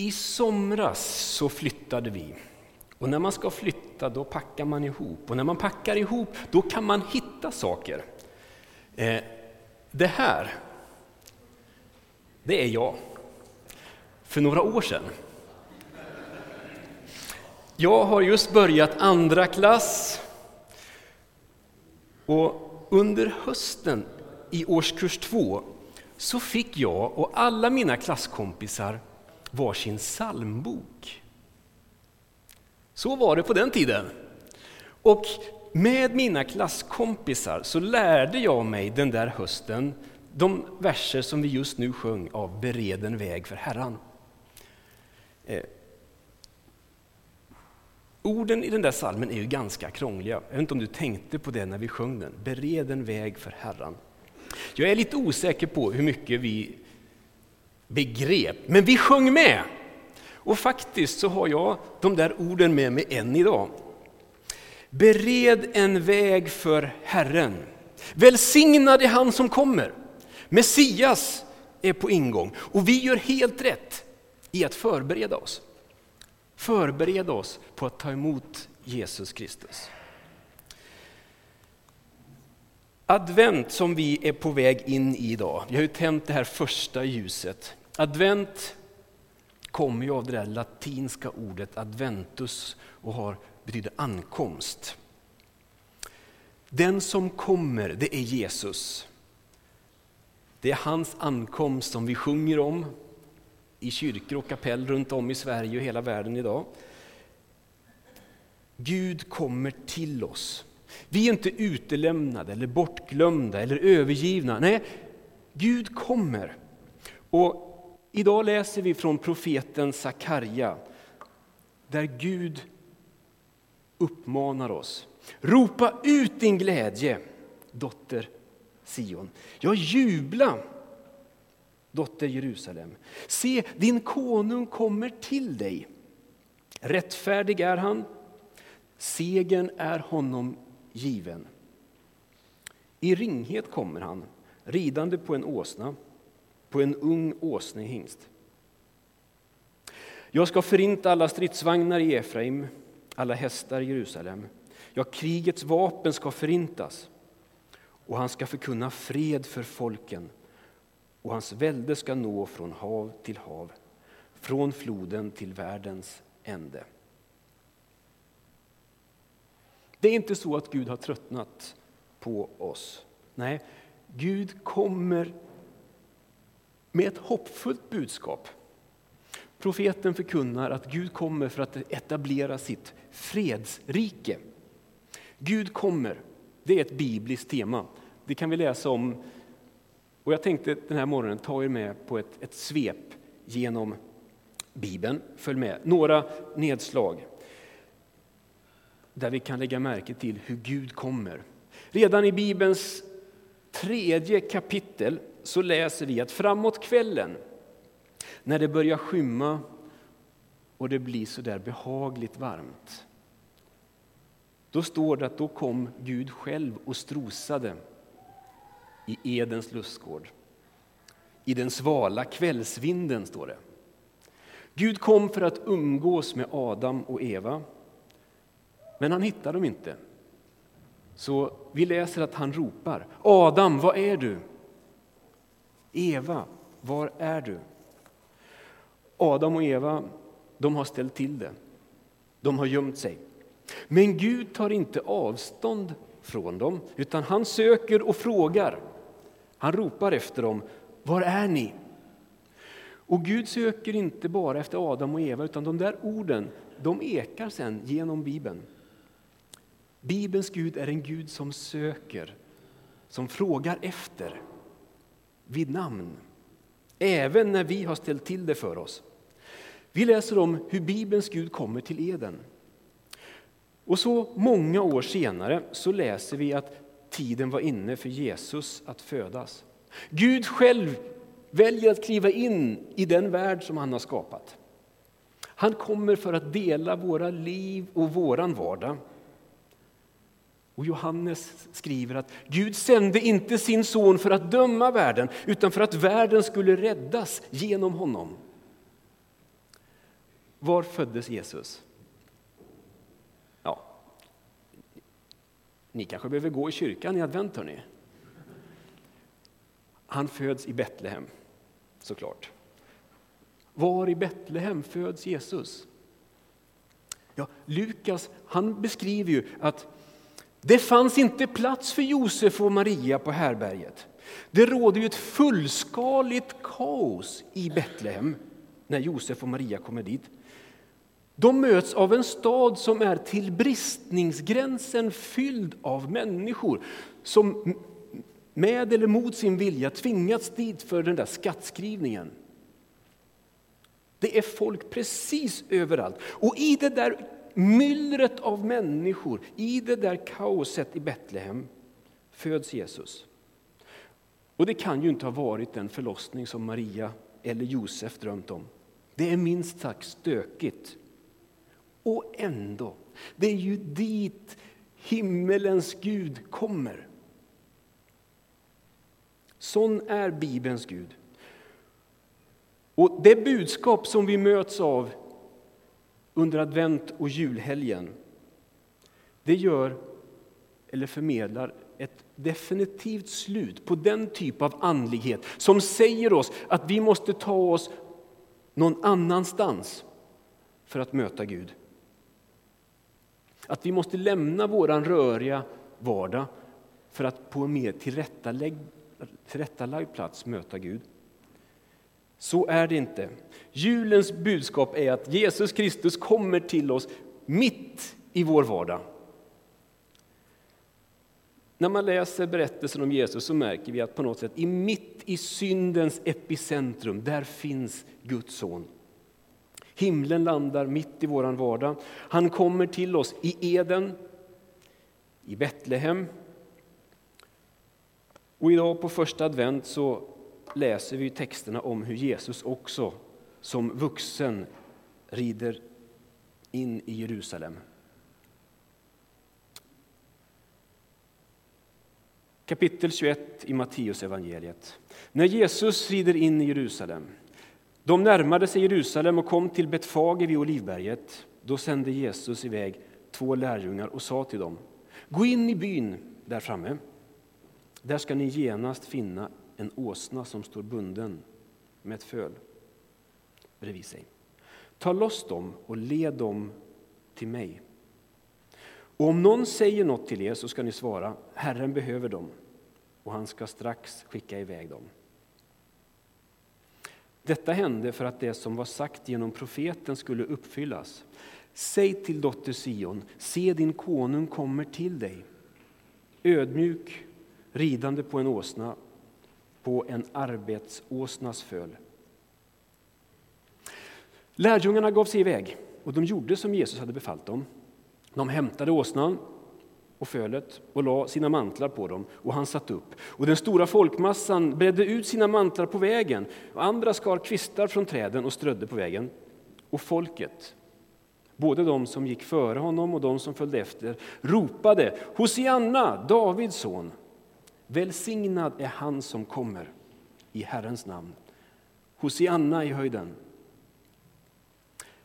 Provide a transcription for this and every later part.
I somras så flyttade vi. Och när man ska flytta då packar man ihop. Och när man packar ihop då kan man hitta saker. Eh, det här, det är jag. För några år sedan. Jag har just börjat andra klass. Och under hösten i årskurs två så fick jag och alla mina klasskompisar varsin psalmbok. Så var det på den tiden. Och med mina klasskompisar så lärde jag mig den där hösten de verser som vi just nu sjöng av Bereden väg för Herran. Eh, orden i den där salmen är ju ganska krångliga. Jag vet inte om du tänkte på det när vi sjöng den. Bereden väg för Herran. Jag är lite osäker på hur mycket vi begrep, men vi sjöng med. Och faktiskt så har jag de där orden med mig än idag. Bered en väg för Herren. Välsignad är han som kommer. Messias är på ingång och vi gör helt rätt i att förbereda oss. Förbereda oss på att ta emot Jesus Kristus. Advent som vi är på väg in i idag, vi har ju tänt det här första ljuset. Advent kommer ju av det där latinska ordet adventus och har, betyder ankomst. Den som kommer, det är Jesus. Det är hans ankomst som vi sjunger om i kyrkor och kapell runt om i Sverige och hela världen idag. Gud kommer till oss. Vi är inte utelämnade, eller bortglömda eller övergivna. Nej, Gud kommer. Och idag läser vi från profeten Sakarja, där Gud uppmanar oss. Ropa ut din glädje, dotter Sion. Ja, jubla, dotter Jerusalem. Se, din konung kommer till dig. Rättfärdig är han, segern är honom given. I ringhet kommer han, ridande på en åsna, på en ung åsnehingst. Jag ska förinta alla stridsvagnar i Efraim, alla hästar i Jerusalem. Ja, krigets vapen ska förintas och han ska förkunna fred för folken och hans välde ska nå från hav till hav, från floden till världens ände. Det är inte så att Gud har tröttnat på oss. Nej, Gud kommer med ett hoppfullt budskap. Profeten förkunnar att Gud kommer för att etablera sitt fredsrike. Gud kommer, det är ett bibliskt tema. Det kan vi läsa om. Och jag tänkte den här morgonen ta er med på ett, ett svep genom Bibeln. Följ med. Några nedslag där vi kan lägga märke till hur Gud kommer. Redan i Bibelns tredje kapitel så läser vi att framåt kvällen, när det börjar skymma och det blir så där behagligt varmt, då står det att då kom Gud själv och strosade i Edens lustgård. I den svala kvällsvinden, står det. Gud kom för att umgås med Adam och Eva men han hittar dem inte. Så vi läser att han ropar Adam, var är du? Eva, var är du? Adam och Eva, de har ställt till det. De har gömt sig. Men Gud tar inte avstånd från dem, utan han söker och frågar. Han ropar efter dem. Var är ni? Och Gud söker inte bara efter Adam och Eva, utan de där orden de ekar sen genom Bibeln. Bibelns Gud är en Gud som söker, som frågar efter vid namn. Även när vi har ställt till det för oss. Vi läser om hur Bibelns Gud kommer till Eden. Och så många år senare så läser vi att tiden var inne för Jesus att födas. Gud själv väljer att kliva in i den värld som han har skapat. Han kommer för att dela våra liv och våran vardag. Och Johannes skriver att Gud sände inte sin son för att döma världen utan för att världen skulle räddas genom honom. Var föddes Jesus? Ja, ni kanske behöver gå i kyrkan i advent, hörni. Han föds i Betlehem, såklart. Var i Betlehem föds Jesus? Ja, Lukas han beskriver ju att det fanns inte plats för Josef och Maria på härberget. Det råder ju ett fullskaligt kaos i Betlehem när Josef och Maria kommer dit. De möts av en stad som är till bristningsgränsen fylld av människor som med eller mot sin vilja tvingats dit för den där skattskrivningen. Det är folk precis överallt. Och i det där myllret av människor, i det där kaoset i Betlehem, föds Jesus. Och det kan ju inte ha varit den förlossning som Maria eller Josef drömt om. Det är minst sagt stökigt. Och ändå, det är ju dit himmelens Gud kommer. Sån är Bibelns Gud. Och det budskap som vi möts av under advent och julhelgen, det gör eller förmedlar ett definitivt slut på den typ av andlighet som säger oss att vi måste ta oss någon annanstans för att möta Gud. Att vi måste lämna vår röriga vardag för att på en mer tillrättalagd plats möta Gud. Så är det inte. Julens budskap är att Jesus Kristus kommer till oss mitt i vår vardag. När man läser berättelsen om Jesus så märker vi att på något sätt i mitt i syndens epicentrum, där finns Guds son. Himlen landar mitt i vår vardag. Han kommer till oss i Eden, i Betlehem. Och idag på första advent så läser vi texterna om hur Jesus också som vuxen rider in i Jerusalem. Kapitel 21 i Matteusevangeliet. När Jesus rider in i Jerusalem. De närmade sig Jerusalem och kom till Betfage vid Olivberget. Då sände Jesus iväg två lärjungar och sa till dem Gå in i byn där framme. Där ska ni genast finna en åsna som står bunden med ett föl bredvid sig. Ta loss dem och led dem till mig. Och om någon säger något till er så ska ni svara, Herren behöver dem, och han ska strax skicka iväg dem. Detta hände för att det som var sagt genom profeten skulle uppfyllas. Säg till dotter Sion, se din konung kommer till dig, ödmjuk, ridande på en åsna, på en arbetsåsnas föl. Lärjungarna gav sig iväg och de gjorde som Jesus hade befallt dem. De hämtade åsnan och fölet och la sina mantlar på dem och han satt upp. Och den stora folkmassan bredde ut sina mantlar på vägen och andra skar kvistar från träden och strödde på vägen. Och folket, både de som gick före honom och de som följde efter, ropade Hosianna, Davids son. Välsignad är han som kommer i Herrens namn. Hosianna i höjden.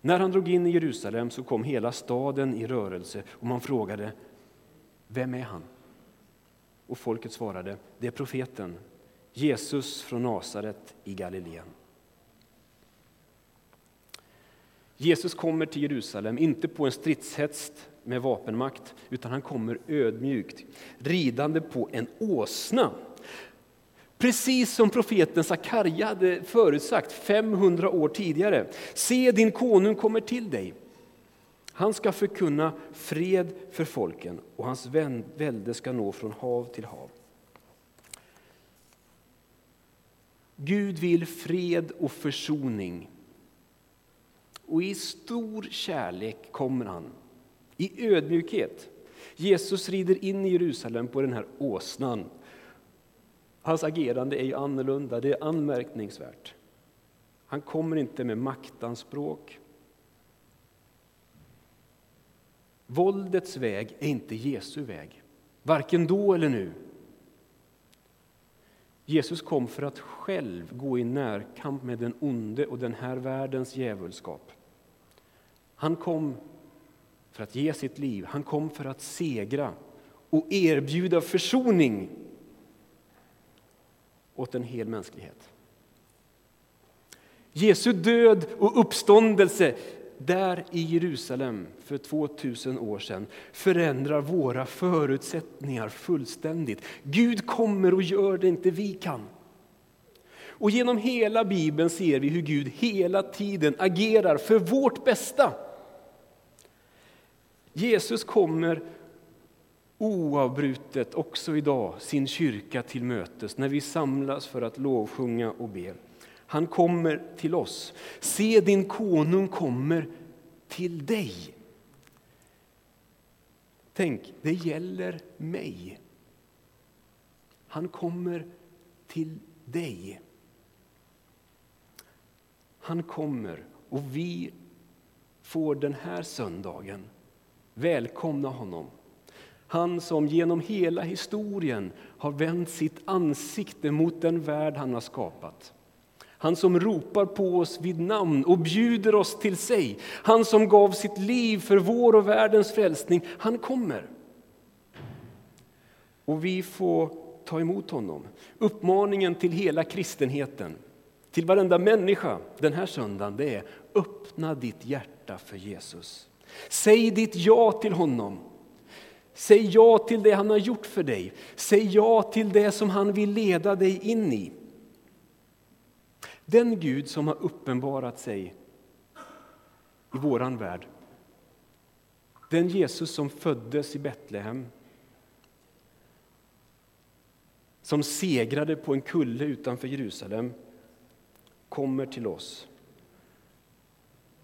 När han drog in i Jerusalem så kom hela staden i rörelse och man frågade Vem är han? Och folket svarade Det är profeten Jesus från Nasaret i Galileen. Jesus kommer till Jerusalem, inte på en stridshäst med vapenmakt, utan han kommer ödmjukt, ridande på en åsna. Precis som profeten Sakarja hade förutsagt 500 år tidigare. Se, din konung kommer till dig. Han ska förkunna fred för folken och hans välde ska nå från hav till hav. Gud vill fred och försoning. Och i stor kärlek kommer han, i ödmjukhet. Jesus rider in i Jerusalem på den här åsnan Hans agerande är ju annorlunda, det är anmärkningsvärt. Han kommer inte med maktanspråk. Våldets väg är inte Jesu väg, varken då eller nu. Jesus kom för att själv gå i närkamp med den onde och den här världens djävulskap. Han kom för att ge sitt liv, han kom för att segra och erbjuda försoning åt en hel mänsklighet. Jesu död och uppståndelse där i Jerusalem för 2000 år sedan förändrar våra förutsättningar fullständigt. Gud kommer och gör det inte vi kan. Och genom hela Bibeln ser vi hur Gud hela tiden agerar för vårt bästa. Jesus kommer oavbrutet också idag sin kyrka till mötes när vi samlas för att lovsjunga och be. Han kommer till oss. Se, din konung kommer till dig. Tänk, det gäller mig. Han kommer till dig. Han kommer och vi får den här söndagen välkomna honom. Han som genom hela historien har vänt sitt ansikte mot den värld han har skapat. Han som ropar på oss vid namn och bjuder oss till sig. Han som gav sitt liv för vår och världens frälsning. Han kommer. Och vi får ta emot honom. Uppmaningen till hela kristenheten, till varenda människa den här söndagen, det är öppna ditt hjärta för Jesus. Säg ditt ja till honom. Säg ja till det han har gjort för dig. Säg ja till det som han vill leda dig in i. Den Gud som har uppenbarat sig i våran värld. Den Jesus som föddes i Betlehem. Som segrade på en kulle utanför Jerusalem kommer till oss.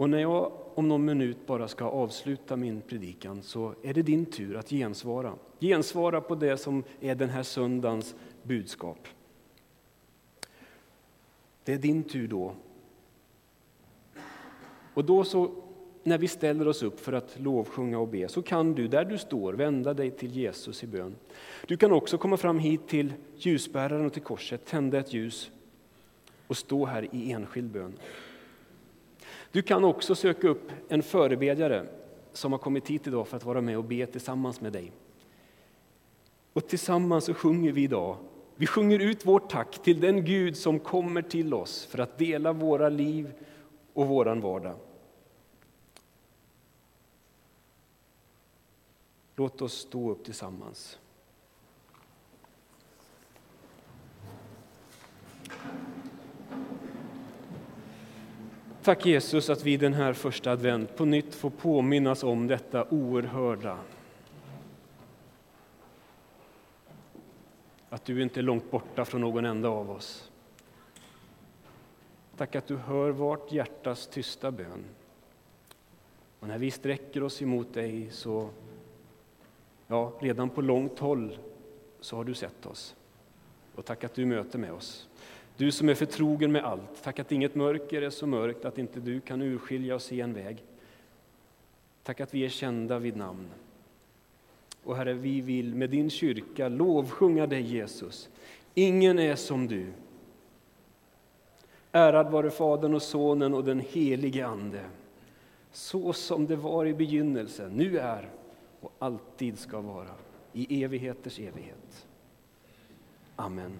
Och när jag om någon minut bara ska avsluta min predikan så är det din tur att gensvara. Gensvara på det som är den här söndagens budskap. Det är din tur då. Och då så, när vi ställer oss upp för att lovsjunga och be så kan du där du står vända dig till Jesus i bön. Du kan också komma fram hit till ljusbäraren och till korset, tända ett ljus och stå här i enskild bön. Du kan också söka upp en förebedjare som har kommit hit idag för att vara med och be tillsammans med dig. Och tillsammans så sjunger vi idag vi sjunger ut vårt tack till den Gud som kommer till oss för att dela våra liv och våran vardag. Låt oss stå upp tillsammans. Tack Jesus att vi den här första advent på nytt får påminnas om detta oerhörda. Att du inte är långt borta från någon enda av oss. Tack att du hör vart hjärtas tysta bön. Och när vi sträcker oss emot dig så, ja, redan på långt håll så har du sett oss. Och tack att du möter med oss. Du som är förtrogen med allt, tack att inget mörker är så mörkt att inte du kan urskilja och se en väg. Tack att vi är kända vid namn. Och Herre, vi vill med din kyrka lovsjunga dig Jesus. Ingen är som du. Ärad vare Fadern och Sonen och den helige Ande. Så som det var i begynnelsen, nu är och alltid ska vara, i evigheters evighet. Amen.